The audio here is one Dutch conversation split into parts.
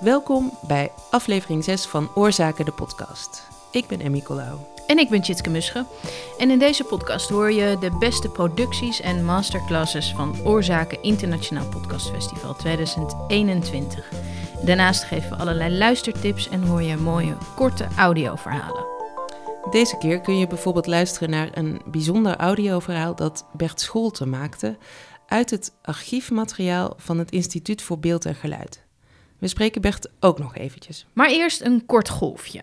Welkom bij aflevering 6 van Oorzaken de podcast. Ik ben Emmy Colau. En ik ben Tjitske Musche. En in deze podcast hoor je de beste producties en masterclasses van Oorzaken Internationaal Podcast Festival 2021. Daarnaast geven we allerlei luistertips en hoor je mooie korte audioverhalen. Deze keer kun je bijvoorbeeld luisteren naar een bijzonder audioverhaal dat Bert Scholte maakte uit het archiefmateriaal van het Instituut voor Beeld en Geluid. We spreken Bert ook nog eventjes. Maar eerst een kort golfje.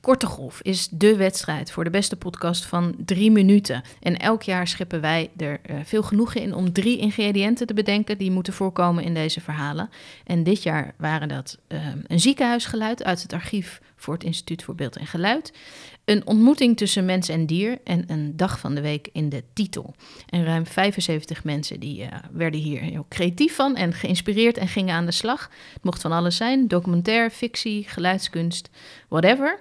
Korte Golf is de wedstrijd voor de beste podcast van drie minuten. En elk jaar scheppen wij er uh, veel genoegen in om drie ingrediënten te bedenken die moeten voorkomen in deze verhalen. En dit jaar waren dat uh, een ziekenhuisgeluid uit het archief voor het Instituut voor Beeld en Geluid. Een ontmoeting tussen mens en dier en een dag van de week in de titel. En ruim 75 mensen die uh, werden hier heel creatief van en geïnspireerd en gingen aan de slag. Het mocht van alles zijn: documentair, fictie, geluidskunst, whatever.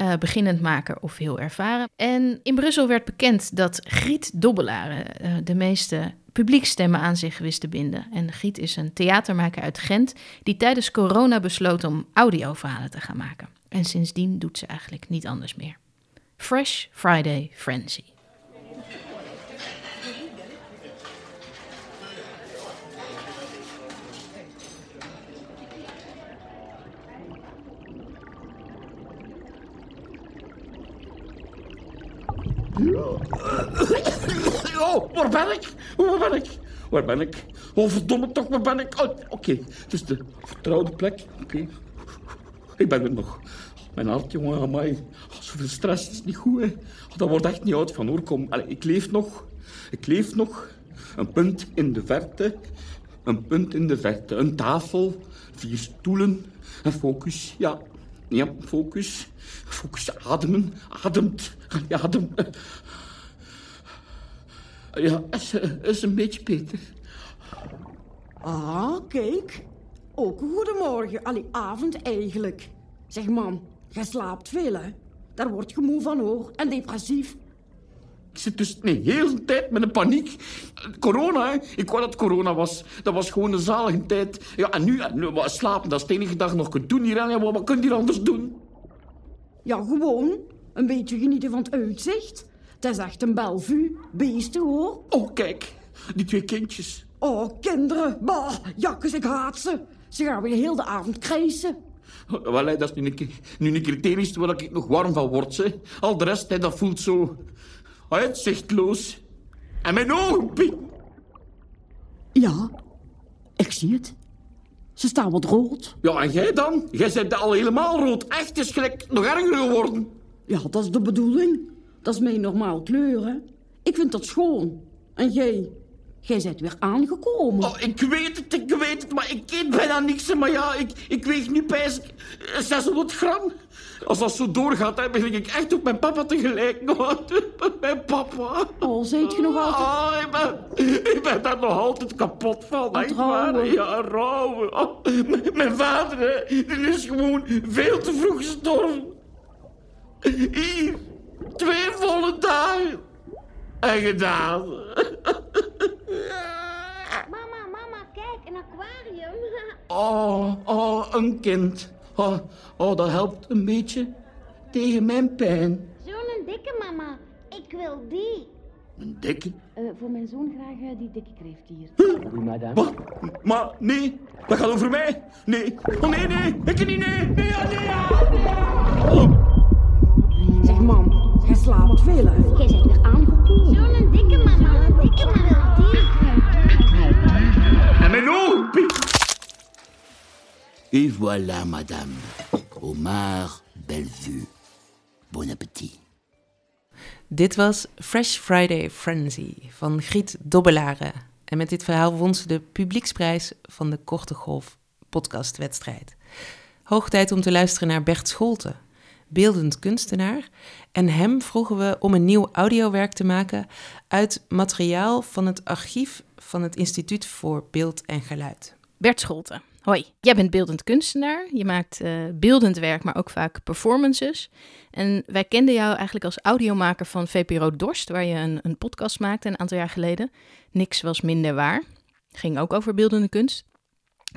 Uh, beginnend maker of heel ervaren. En in Brussel werd bekend dat Griet Dobbelaren uh, de meeste publiekstemmen aan zich wist te binden. En Griet is een theatermaker uit Gent die tijdens corona besloot om audioverhalen te gaan maken. En sindsdien doet ze eigenlijk niet anders meer. Fresh Friday Frenzy. Oh, waar ben ik? Waar ben ik? Waar ben ik? Oh, verdomme toch, waar ben ik? Oh, Oké, okay. dus de vertrouwde plek. Oké. Ik ben er nog. Mijn hart, jongen, amai. Oh, zoveel stress is niet goed, hè. Oh, dat wordt echt niet oud van, hoor. Kom, Allee, ik leef nog. Ik leef nog. Een punt in de verte. Een punt in de verte. Een tafel. Vier stoelen. En focus, ja. Ja, focus. Focus, ademen. Ademt. Adem. Ja, is, is een beetje beter. Ah, kijk. Ook een goedemorgen. Allee, avond eigenlijk. Zeg, man, jij slaapt veel, hè? Daar word je moe van, hoor. En depressief. Ik zit dus de hele tijd met een paniek. Corona, hè? Ik wou dat het corona was. Dat was gewoon een zalige tijd. Ja, en nu, nu slapen, dat is de enige dag nog kunt doen hier. Ja, wat, wat kun je anders doen? Ja, gewoon. Een beetje genieten van het uitzicht. Het is echt een Bellevue. Beesten, hoor. Oh, kijk. Die twee kindjes. Oh, kinderen. Bah, jakkes, ik haat ze. Ze gaan weer heel de avond krijsen. Wel, dat is nu een, nu een criterium waar ik nog warm van word. Hè. Al de rest, hè, dat voelt zo uitzichtloos. En mijn ogen. Ja, ik zie het. Ze staan wat rood. Ja, en jij dan? Jij bent al helemaal rood. Echt, is gelijk nog erger geworden. Ja, dat is de bedoeling. Dat is mijn normaal kleur, hè. Ik vind dat schoon. En jij? Jij bent weer aangekomen. Oh, ik weet het, ik weet het, maar ik eet bijna niks. Maar ja, ik, ik weeg nu bijna 600 gram. Als dat zo doorgaat, dan begin ik echt op mijn papa tegelijk. mijn papa. Oh, zijt je nog altijd... Oh, ik, ben, ik ben daar nog altijd kapot van. Echt waar. Ja, rouwen. Oh, mijn vader, hè, die is gewoon veel te vroeg gestorven. Hier, twee volle dagen. En gedaan. Mama, mama, kijk, een aquarium. Oh, oh, een kind. Oh, oh, dat helpt een beetje tegen mijn pijn. Zo'n dikke, mama. Ik wil die. Een dikke? Uh, voor mijn zoon graag uh, die dikke kreeftier. Huh? Oui, madame. Wat? Maar nee, dat gaat over mij. Nee. Oh nee, nee. Ik niet, nee. Nee, ja, nee, ja. Nee, ja. Oh. Zeg, mam, jij slaapt veel, hè? Jij bent weer aangekomen. Zo'n dikke, mama. Een dikke, die. En mijn. Et voilà, madame. Omar Bellevue. Bon appétit. Dit was Fresh Friday Frenzy van Griet Dobbelaren. En met dit verhaal won ze de publieksprijs van de Korte Golf podcastwedstrijd. Hoog tijd om te luisteren naar Bert Scholte, beeldend kunstenaar. En hem vroegen we om een nieuw audiowerk te maken uit materiaal van het archief van het Instituut voor Beeld en Geluid. Bert Scholte, hoi. Jij bent beeldend kunstenaar. Je maakt uh, beeldend werk, maar ook vaak performances. En wij kenden jou eigenlijk als audiomaker van VPRO Dorst, waar je een, een podcast maakte een aantal jaar geleden. Niks was minder waar. Ging ook over beeldende kunst.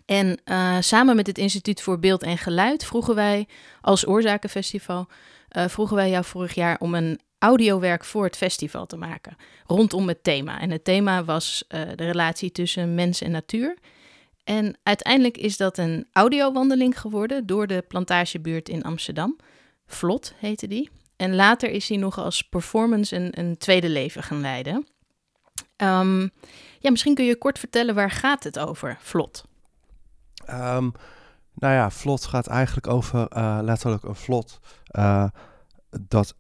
En uh, samen met het Instituut voor Beeld en Geluid vroegen wij als Oorzakenfestival, uh, vroegen wij jou vorig jaar om een audiowerk voor het festival te maken, rondom het thema. En het thema was uh, de relatie tussen mens en natuur. En uiteindelijk is dat een audiowandeling geworden door de plantagebuurt in Amsterdam. Vlot heette die. En later is hij nog als performance een, tweede leven gaan leiden. Um, ja, misschien kun je kort vertellen waar gaat het over, Vlot? Um, nou ja, vlot gaat eigenlijk over uh, letterlijk een vlot. Uh, dat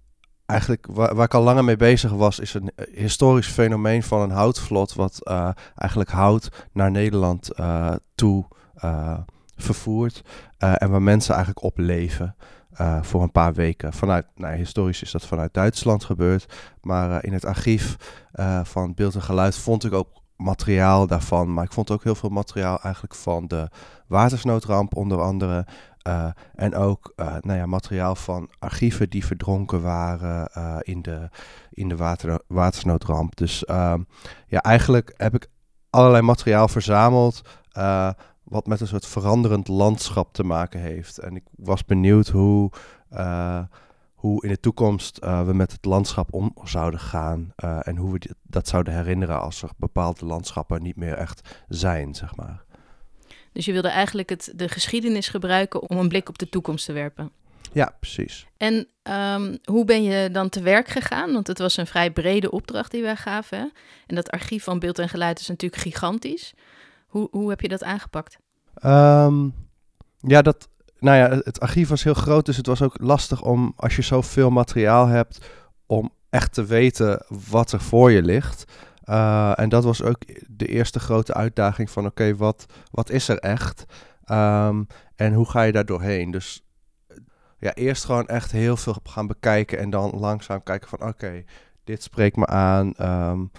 eigenlijk waar, ik al langer mee bezig was, is een historisch fenomeen van een houtvlot. Wat eigenlijk hout naar Nederland toe vervoert. en waar mensen eigenlijk op leven. voor een paar weken. Vanuit, nou, historisch is dat vanuit Duitsland gebeurd. Maar in het archief van Beeld en Geluid vond ik ook materiaal daarvan. Maar ik vond ook heel veel materiaal eigenlijk van de watersnoodramp onder andere. Uh, en ook uh, nou ja, materiaal van archieven die verdronken waren uh, in de, in de water, watersnoodramp. Dus ehm, ja, eigenlijk heb ik allerlei materiaal verzameld. wat met een soort veranderend landschap te maken heeft. En ik was benieuwd hoe hoe in de toekomst uh, we met het landschap om zouden gaan. Uh, en hoe we dat zouden herinneren als er bepaalde landschappen niet meer echt zijn, zeg maar. Dus je wilde eigenlijk het, de geschiedenis gebruiken om een blik op de toekomst te werpen. Ja, precies. En um, hoe ben je dan te werk gegaan? Want het was een vrij brede opdracht die wij gaven. Hè? En dat archief van beeld en geluid is natuurlijk gigantisch. Hoe, hoe heb je dat aangepakt? Um, ja, dat, nou ja, het archief was heel groot, dus het was ook lastig om, als je zoveel materiaal hebt, om echt te weten wat er voor je ligt. Uh, en dat was ook de eerste grote uitdaging van, oké, wat, wat is er echt? Um, en hoe ga je daar doorheen? Dus ja, eerst gewoon echt heel veel gaan bekijken en dan langzaam kijken van, oké, dit spreekt me aan. Um,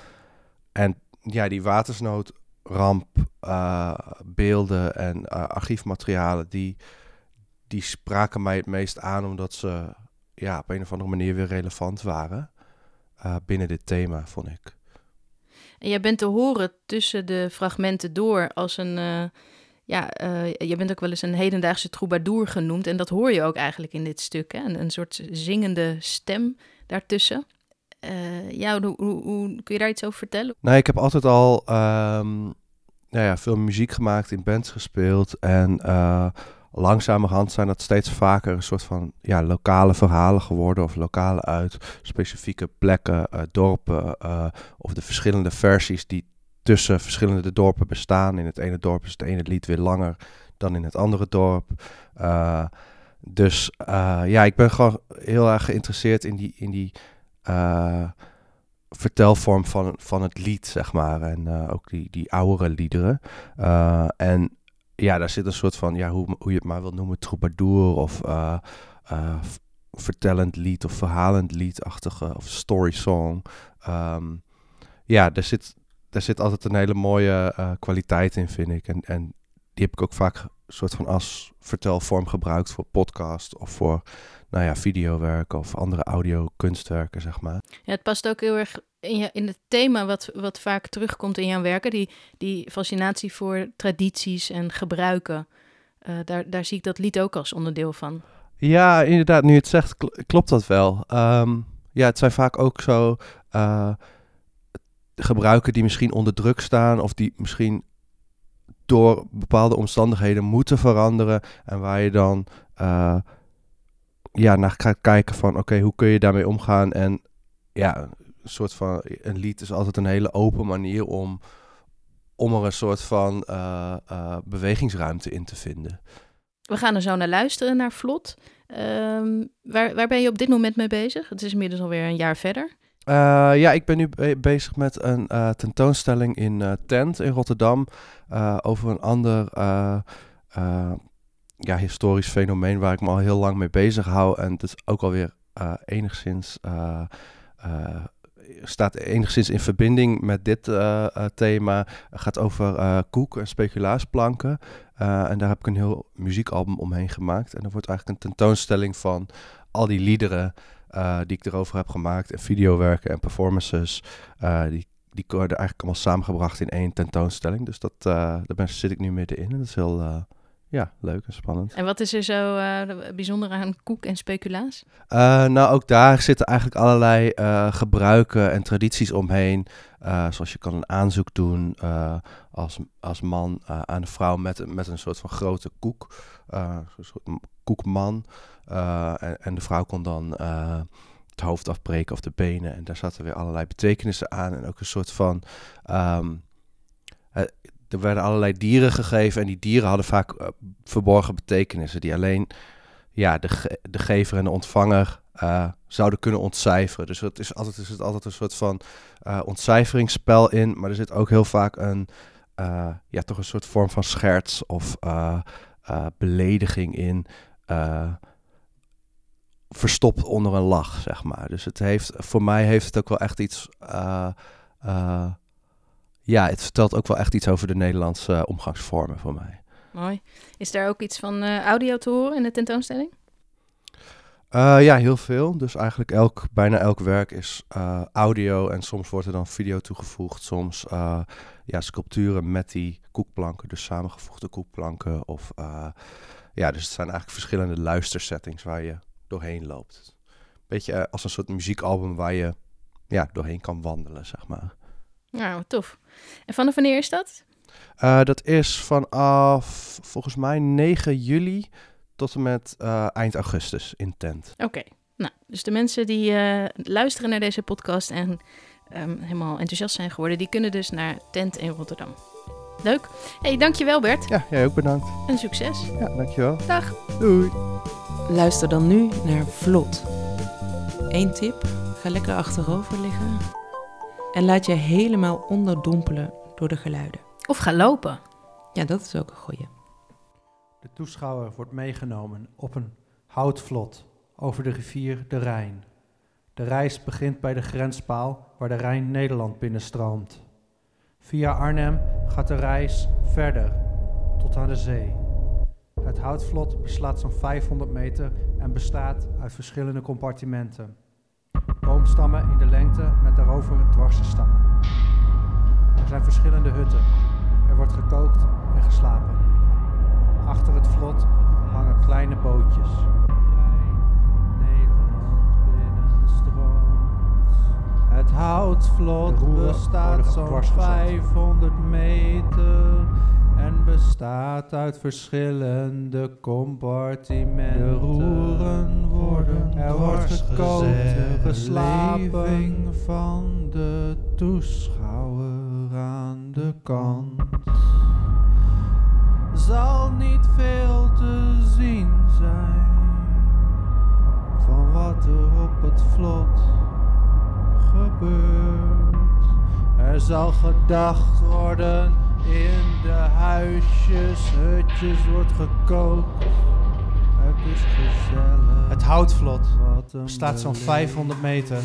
en ja, die watersnoodramp, uh, beelden en archiefmaterialen, die die spraken mij het meest aan omdat ze ja, op een of andere manier weer relevant waren uh, binnen dit thema, vond ik. En jij bent te horen tussen de fragmenten door als een. Uh, ja, uh, je bent ook wel eens een hedendaagse troubadour genoemd. En dat hoor je ook eigenlijk in dit stuk. Hè? Een, een soort zingende stem daartussen. Uh, ja, hoe, hoe, hoe, kun je daar iets over vertellen? Nou, ik heb altijd al um, nou ja, veel muziek gemaakt, in bands gespeeld. En langzamerhand zijn dat steeds vaker een soort van ja, lokale verhalen geworden. Of lokale uit specifieke plekken, uh, dorpen. Uh, of de verschillende versies die tussen verschillende dorpen bestaan. In het ene dorp is het ene lied weer langer dan in het andere dorp. Uh, dus ja, ik ben gewoon heel erg geïnteresseerd in die, in die vertelvorm van, van het lied, zeg maar. En ook die, die oudere liederen. en ja, daar zit een soort van, ja, hoe, hoe je het maar wil noemen, troubadour of uh, vertellend lied of verhalend liedachtige of story song. Um, ja, daar zit, daar zit altijd een hele mooie uh, kwaliteit in, vind ik. En, en die heb ik ook vaak soort van als vertelvorm gebruikt voor podcast of voor nou ja, videowerken of andere audio kunstwerken, zeg maar. Ja, het past ook heel erg in, je, in het thema wat, wat vaak terugkomt in jouw werken, die, die fascinatie voor tradities en gebruiken. Uh, daar, daar zie ik dat lied ook als onderdeel van. Ja, inderdaad, nu je het zegt, klopt dat wel. Um, ja, het zijn vaak ook zo uh, gebruiken die misschien onder druk staan of die misschien door bepaalde omstandigheden moeten veranderen en waar je dan uh, ja, naar gaat kijken van oké, hoe kun je daarmee omgaan en ja, een soort van, een lied is altijd een hele open manier om, om er een soort van uh, uh, bewegingsruimte in te vinden. We gaan er zo naar luisteren, naar Vlot. Um, waar, waar ben je op dit moment mee bezig? Het is inmiddels alweer een jaar verder. Uh, ja, ik ben nu be bezig met een tentoonstelling in Tent in Rotterdam over een ander ja, historisch fenomeen waar ik me al heel lang mee bezig hou. En dus ook alweer enigszins staat enigszins in verbinding met dit thema. Het gaat over koek en speculaasplanken. en daar heb ik een heel muziekalbum omheen gemaakt. En er wordt eigenlijk een tentoonstelling van al die liederen die ik erover heb gemaakt. En videowerken en performances. die die worden eigenlijk allemaal samengebracht in één tentoonstelling. Dus dat, eh, daar ben, zit ik nu middenin. En dat is heel eh, ja, leuk en spannend. En wat is er zo eh, bijzonder aan koek en speculaas? Eh, nou, ook daar zitten eigenlijk allerlei eh, gebruiken en tradities omheen. Eh, zoals je kan een aanzoek doen eh, als, als man eh, aan een vrouw met, een- met een soort van grote koek. eh, een soort m- koekman. Eh, en, en de vrouw kon dan eh, het hoofd afbreken of de benen. En daar zaten weer allerlei betekenissen aan. En ook een soort van... ehm, eh, er werden allerlei dieren gegeven. En die dieren hadden vaak verborgen betekenissen. Die alleen ja, de, de gever en de ontvanger zouden kunnen ontcijferen. Dus het is altijd, er zit altijd een soort van eh ontcijferingsspel in. Maar er zit ook heel vaak een, ja, toch een soort vorm van scherts of belediging in. Eh, verstopt onder een lach, zeg maar. Dus het heeft, voor mij heeft het ook wel echt iets. eh, eh, ja, het vertelt ook wel echt iets over de Nederlandse omgangsvormen voor mij. Mooi. Is daar ook iets van audio te horen in de tentoonstelling? Ja, heel veel. Dus eigenlijk elk, bijna elk werk is audio en soms wordt er dan video toegevoegd. Soms ja, sculpturen met die koekplanken, dus samengevoegde koekplanken. Of, ja, dus het zijn eigenlijk verschillende luistersettings waar je doorheen loopt. Beetje eh, als een soort muziekalbum waar je ja, doorheen kan wandelen, zeg maar. Nou, tof. En vanaf wanneer is dat? Eh, dat is vanaf volgens mij 9 juli tot en met eh, eind augustus in tent. Oké. Nou, dus de mensen die luisteren naar deze podcast en ehm, helemaal enthousiast zijn geworden, die kunnen dus naar Tent in Rotterdam. Leuk. hey, dankjewel Bert. Ja, jij ook bedankt. En succes. Ja, dankjewel. Dag. Doei. Luister dan nu naar Vlot. Eén tip, ga lekker achterover liggen en laat je helemaal onderdompelen door de geluiden. Of ga lopen. Ja, dat is ook een goeie. De toeschouwer wordt meegenomen op een houtvlot over de rivier de Rijn. De reis begint bij de grenspaal waar de Rijn Nederland binnenstroomt. Via Arnhem gaat de reis verder tot aan de zee. Het houtvlot beslaat zo'n 500 meter en bestaat uit verschillende compartimenten. Boomstammen in de lengte met daarover dwarse stammen. Er zijn verschillende hutten. Er wordt gekookt en geslapen. Achter het vlot hangen kleine bootjes. Het houtvlot bestaat zo'n dwarsgezet. 500 meter en bestaat uit verschillende compartimenten. De roeren worden er wordt gekookt en geslapen van de toeschouwer aan de kant zal niet veel gebeurt. Er zal gedacht worden in de huisjes, hutjes wordt gekookt. Het is gezellig. Het houtvlot bestaat zo'n beleving. 500 meter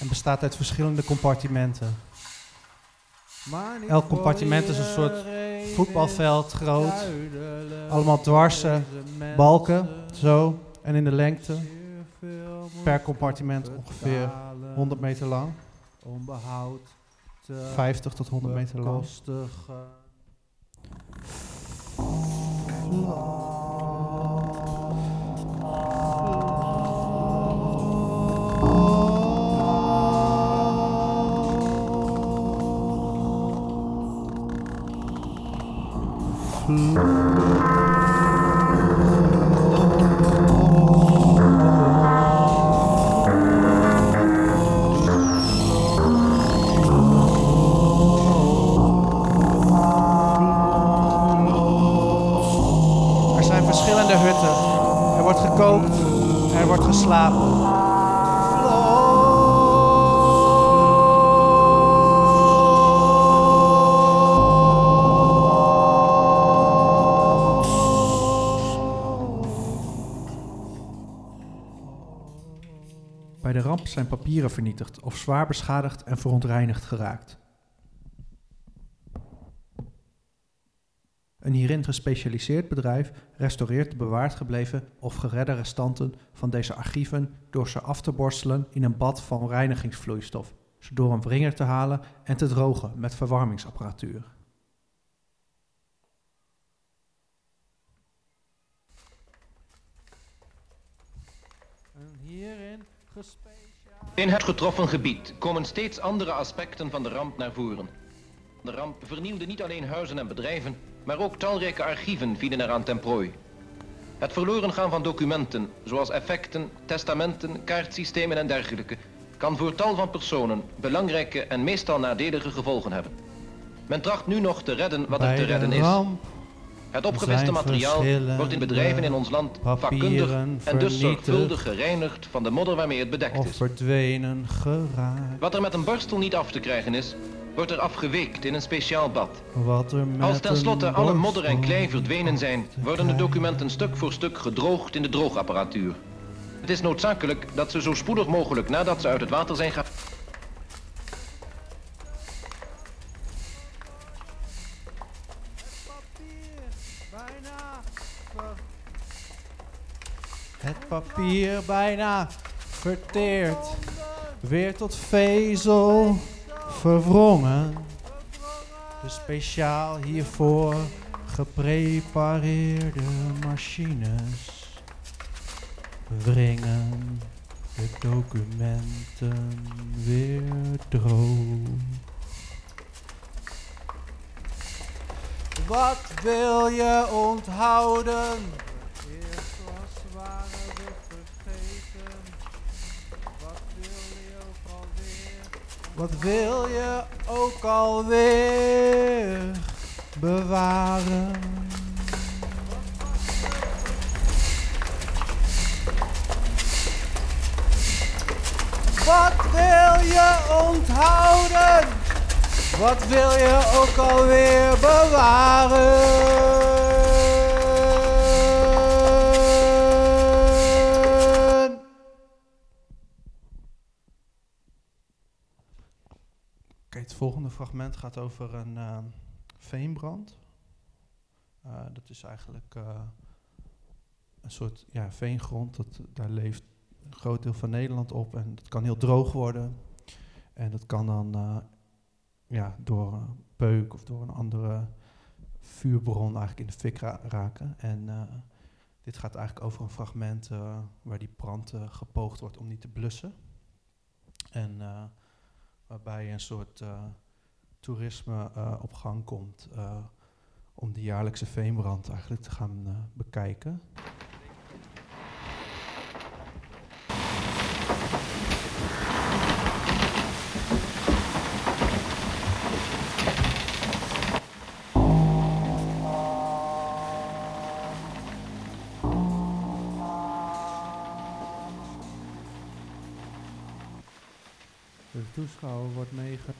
en bestaat uit verschillende compartimenten. Elk compartiment is een soort voetbalveld groot. Allemaal dwarse Deze balken, zo. En in de lengte, per compartiment ongeveer 100 meter lang. te 50 tot 100 meter lang. bekostigen. Er zijn papieren vernietigd of zwaar beschadigd en verontreinigd geraakt. Een hierin gespecialiseerd bedrijf restaureert de bewaard gebleven of geredde restanten van deze archieven door ze af te borstelen in een bad van reinigingsvloeistof, ze door een wringer te halen en te drogen met verwarmingsapparatuur. Hierin In het getroffen gebied komen steeds andere aspecten van de ramp naar voren. De ramp vernielde niet alleen huizen en bedrijven, maar ook talrijke archieven vielen eraan ten prooi. Het verloren gaan van documenten, zoals effecten, testamenten, kaartsystemen en dergelijke, kan voor tal van personen belangrijke en meestal nadelige gevolgen hebben. Men tracht nu nog te redden wat er te de redden is. ramp Het opgewiste materiaal wordt in bedrijven in ons land vakkundig en dus zorgvuldig gereinigd van de modder waarmee het bedekt is. verdwenen geraakt. Wat er met een borstel niet af te krijgen is, wordt er afgeweekt in een speciaal bad. Wat er met Als tenslotte alle modder en klei verdwenen zijn, worden de documenten stuk voor stuk gedroogd in de droogapparatuur. Het is noodzakelijk dat ze zo spoedig mogelijk nadat ze uit het water zijn gehaald. Het papier bijna verteerd, weer tot vezel verwrongen. De speciaal hiervoor geprepareerde machines wringen de documenten weer droog. Wat wil je onthouden? Eerst was waren we vergeten. Wat wil je ook alweer? Wat wil je ook alweer bewaren? Wat wil je onthouden? Wat wil je ook alweer bewaren? Oké, het volgende fragment gaat over een eh, veenbrand. Eh, dat is eigenlijk eh, een soort ja, veengrond. Dat, daar leeft een groot deel van Nederland op. En dat kan heel droog worden. En dat kan dan eh, ja, door een peuk of door een andere vuurbron eigenlijk in de fik ra- raken. En eh, dit gaat eigenlijk over een fragment eh, waar die brand eh, gepoogd wordt om niet te blussen. En waarbij een soort toerisme op gang komt om de jaarlijkse veenbrand eigenlijk te gaan eh, bekijken. De toeschouwer wordt meege...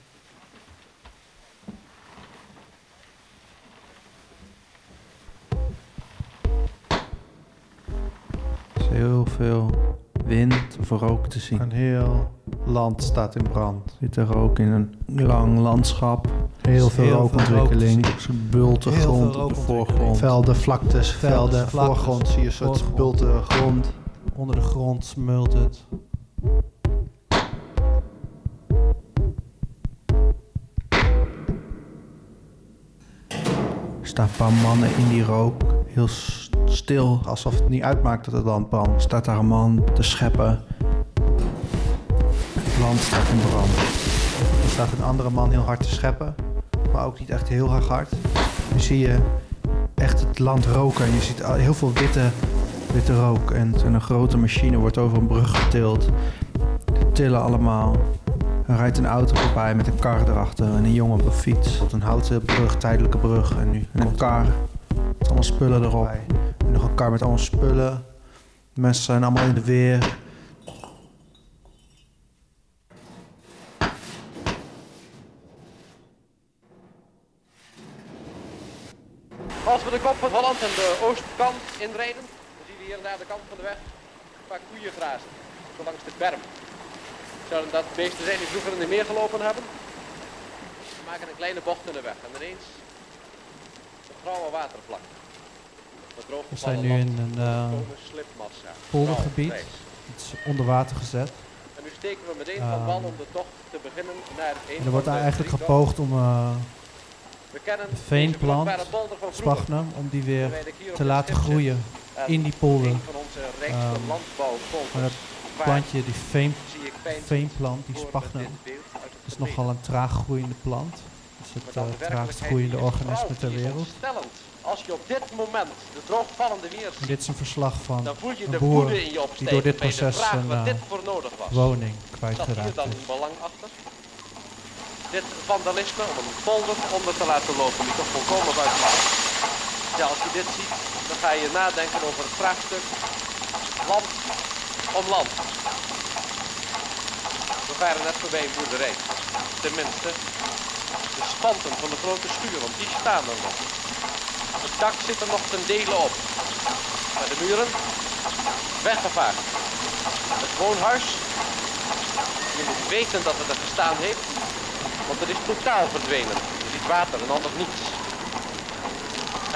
Er is heel veel wind of rook te zien. Een heel land staat in brand. Zit er rook in een lang landschap. Heel veel rookontwikkeling. Bulte grond op de voorgrond. Velden, vlaktes, velden, voorgrond. Zie je een soort gebulte grond. Onder de grond smult het. Staan een paar mannen in die rook. Heel stil, alsof het niet uitmaakt dat het land brandt. Staat daar een man te scheppen. Het land staat in brand. Er staat een andere man heel hard te scheppen. Maar ook niet echt heel erg hard. Nu zie je echt het land roken. En je ziet heel veel witte, witte rook. En een grote machine wordt over een brug getild. Die tillen allemaal. Er rijdt een auto voorbij met een kar erachter en een jongen op een fiets. Een houten brug, tijdelijke brug. En nu een kar met allemaal spullen erop. En nog een kar met allemaal spullen. De mensen zijn allemaal in de weer. Als we de kop van Holland en de oostkant inrijden, dan zien we hier naar de kant van de weg een paar koeien grazen. Langs de berm. Zouden dat beesten zijn die vroeger in de meer gelopen hebben? Ze maken een kleine bocht in de weg en ineens een grauwe watervlak. We zijn nu in een eh, poldergebied. Grauw, grijs. Het is onder water gezet. En nu steken we meteen van wal om de tocht te beginnen naar een En er wordt eigenlijk gepoogd om eh, We kennen de veenplant, spagnen, om die weer te laten groeien En in die polder. Ehm, landbouwpolders maar dat plantje, die veen, veenplant, die het is nogal een traag groeiende plant. Het is het de traagst groeiende organisme ter wereld. Als je op dit moment de droogvallende weer En dit is een verslag van dan voel je een de boer woede in je die door dit proces wat eh, woning kwijtgeraakt dan is. een belang achter? Dit vandalisme om een polder onder te laten lopen die toch volkomen buiten. Ja, als je dit ziet, dan ga je nadenken over het vraagstuk land om land. We varen net voorbij een boerderij. Tenminste, de spanten van de grote schuur, want die staan er nog. Het dak zit er nog ten dele op. Maar de muren, weggevaagd. Het woonhuis, je moet weten dat het er gestaan heeft, want het is totaal verdwenen. Je ziet water en anders niets.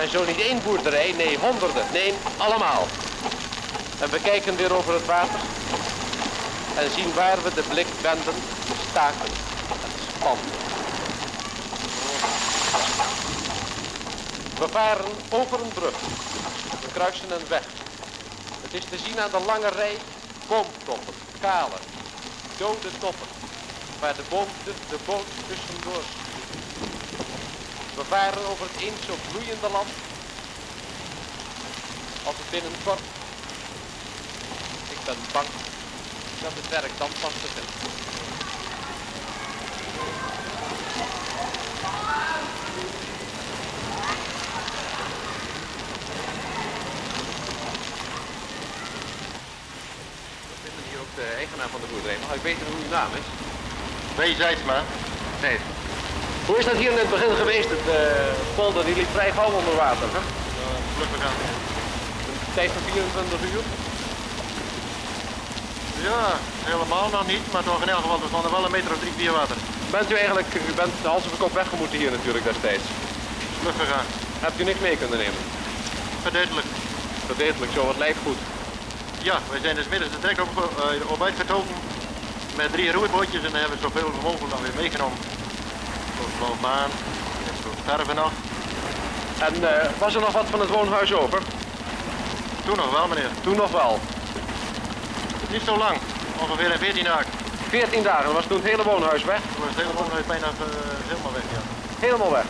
En zo niet één boerderij, nee honderden, nee allemaal. En we kijken weer over het water en zien waar we de blik wenden, staken en spannen. We varen over een brug. We kruisen een weg. Het is te zien aan de lange rij boomtoppen, kale, dode toppen, waar de, boom, de, de boot tussendoor. We varen over het eens zo bloeiende land, als het binnenkort. Ik ben bang dat het werk dan pas begint. We vinden hier ook de eigenaar van de boerderij. Mag ik weten hoe uw naam is? B. Zijtsma. Nee. Hoe is dat hier in het begin geweest? Het eh, polder die liep vrij gauw onder water. Hè? Vlug gegaan. Een tijd van 24 uur. Ja, helemaal nog niet, maar toch in elk geval, er stonden wel een meter of drie, vier water. Bent u eigenlijk, u bent de hals over kop weggemoeten hier natuurlijk destijds. Vlug gegaan. Hebt u niks mee kunnen nemen? Verduidelijk. Verdeeltelijk, zo wat lijkt goed. Ja, wij zijn dus midden de trek op, uh, op uitgetogen met drie roeibootjes en dan hebben we zoveel mogelijk dan weer meegenomen. Zo'n blauw maan, en zo'n verven nog. En eh, was er nog wat van het woonhuis over? Toen nog wel, meneer. Toen nog wel. Niet zo lang, ongeveer in 14 dagen. 14 dagen, was toen het hele woonhuis weg? Toen was het hele woonhuis bijna uh, helemaal weg, ja. Helemaal weg.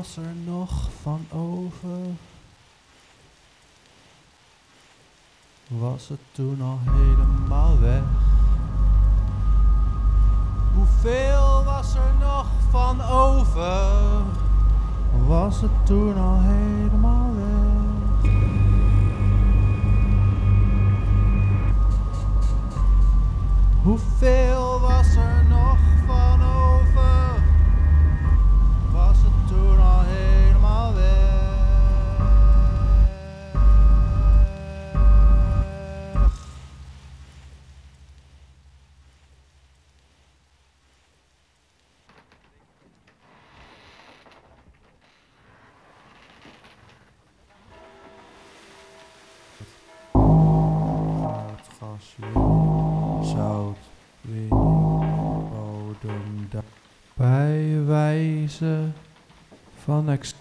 Was er nog van over? Was het toen al helemaal weg? Hoeveel was er nog van over? Was het toen al helemaal weg? Hoeveel wijze van ex...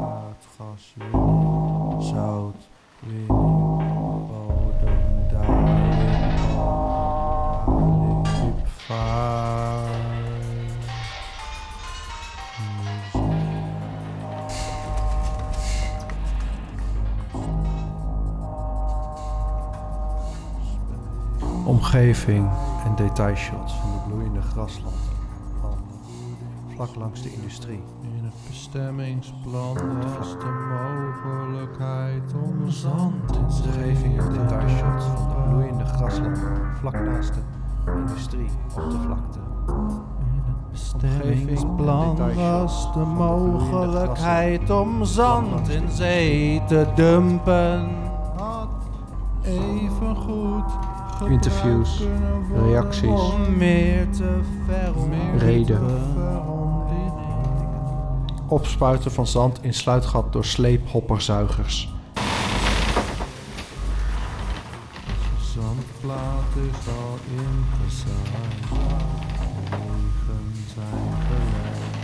Aardgas, winning, zout, winning, bodem, daling, daling, diepvaart. Omgeving en detailshots van de bloeiende graslanden van vlak langs de industrie. In het bestemmingsplan was de mogelijkheid om zand in Omgeving en detailshots van de bloeiende graslanden vlak naast de industrie op de vlakte. In het Bestemmingsplan was de mogelijkheid om zand in zee te dumpen. Interviews, reacties, reden. Opspuiten van zand in sluitgat door sleephopperzuigers. Zandplaat is al ingezaaid. Regen zijn gelijk.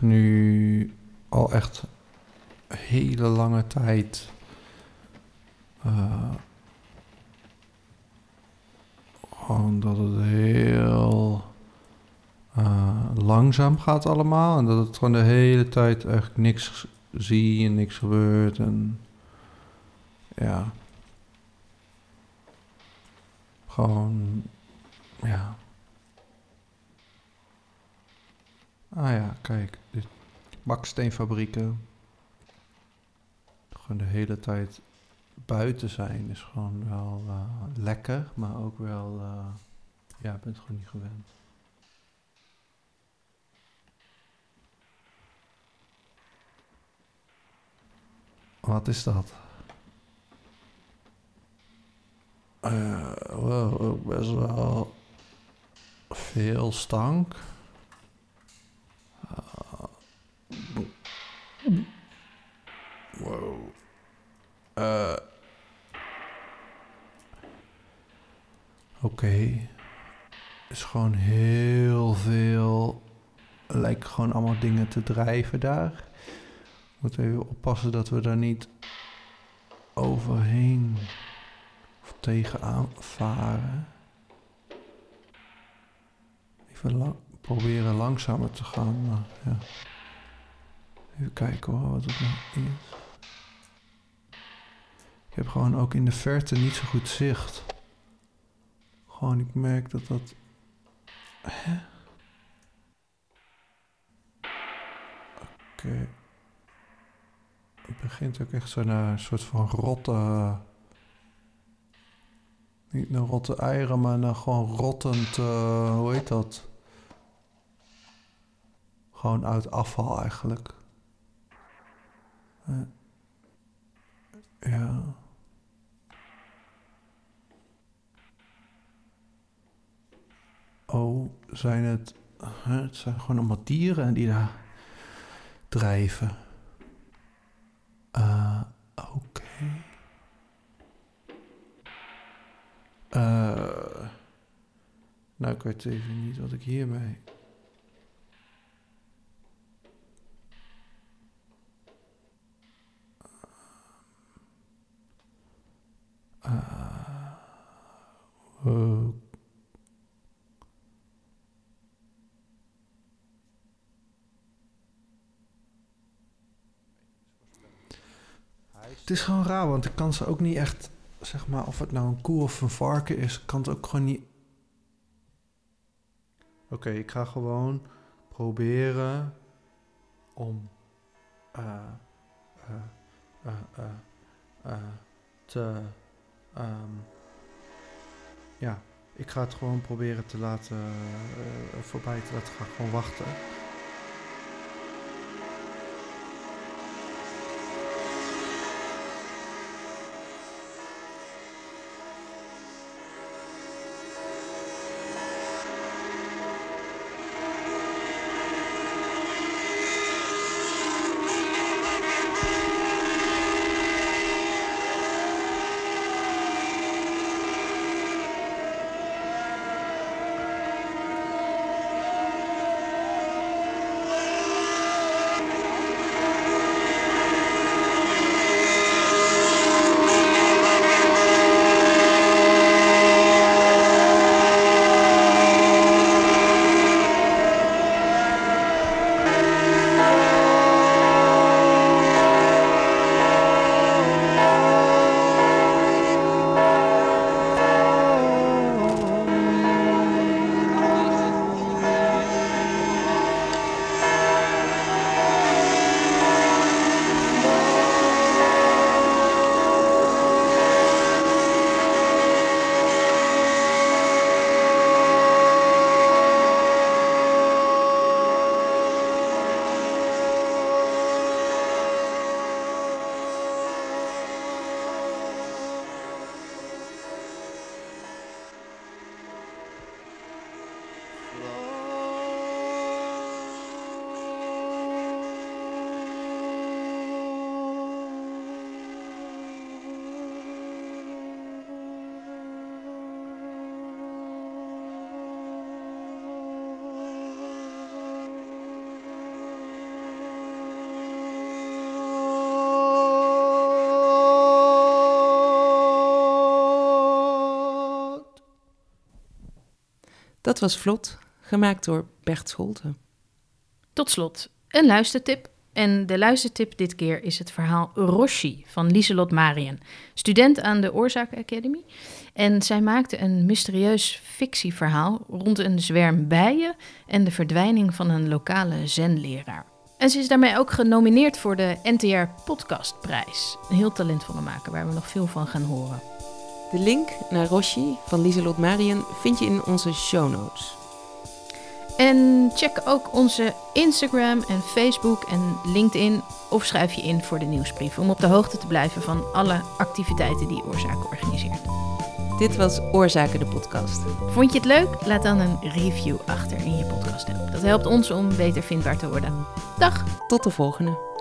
Nu al echt hele lange tijd. eh, gewoon dat het heel eh, langzaam gaat allemaal. En dat het gewoon de hele tijd echt niks zie en niks gebeurt. En ja. Gewoon, ja. Ah ja, kijk. Baksteenfabrieken. Gewoon de hele tijd buiten zijn is gewoon wel eh, lekker, maar ook wel, eh, ja, ik ben het gewoon niet gewend. Wat is dat? Wow, ook best wel veel stank. Wow. Eh. Oké. Is gewoon heel veel. Lijkt gewoon allemaal dingen te drijven daar. Moeten even oppassen dat we daar niet overheen of tegenaan varen. Even la- proberen langzamer te gaan. Maar ja. Even kijken wat het nou is. Ik heb gewoon ook in de verte niet zo goed zicht. Gewoon, ik merk dat dat... Oké. Het begint ook echt zo naar een soort van rotte... Niet naar rotte eieren, maar naar gewoon rottend... eh, hoe heet dat? Gewoon uit afval eigenlijk. Eh, ja. Oh, zijn het... het zijn gewoon allemaal dieren die daar drijven. Eh, Oké. Eh, nou, ik weet even niet wat ik hiermee... is gewoon raar, want ik kan ze ook niet echt, zeg maar, of het nou een koe of een varken is, kan het ook gewoon niet. Oké, ik ga gewoon proberen om eh, te. ehm, ja, ik ga het gewoon proberen te laten voorbij te laten gaan, gewoon wachten. Was Vlot, gemaakt door Bert Scholten. Tot slot, een luistertip. En de luistertip dit keer is het verhaal Roshi van Lieselot Marien, student aan de Oorzaak Academy. En zij maakte een mysterieus fictieverhaal rond een zwerm bijen en de verdwijning van een lokale zenleraar. En ze is daarmee ook genomineerd voor de NTR Podcastprijs. Een heel talentvolle maker waar we nog veel van gaan horen. De link naar Roshi van Lieselot Marien vind je in onze show notes. En check ook onze Instagram en Facebook en LinkedIn of schrijf je in voor de nieuwsbrief om op de hoogte te blijven van alle activiteiten die Oorzaken organiseert. Dit was Oorzaken de podcast. Vond je het leuk? Laat dan een review achter in je podcast app. Dat helpt ons om beter vindbaar te worden. Dag! Tot de volgende.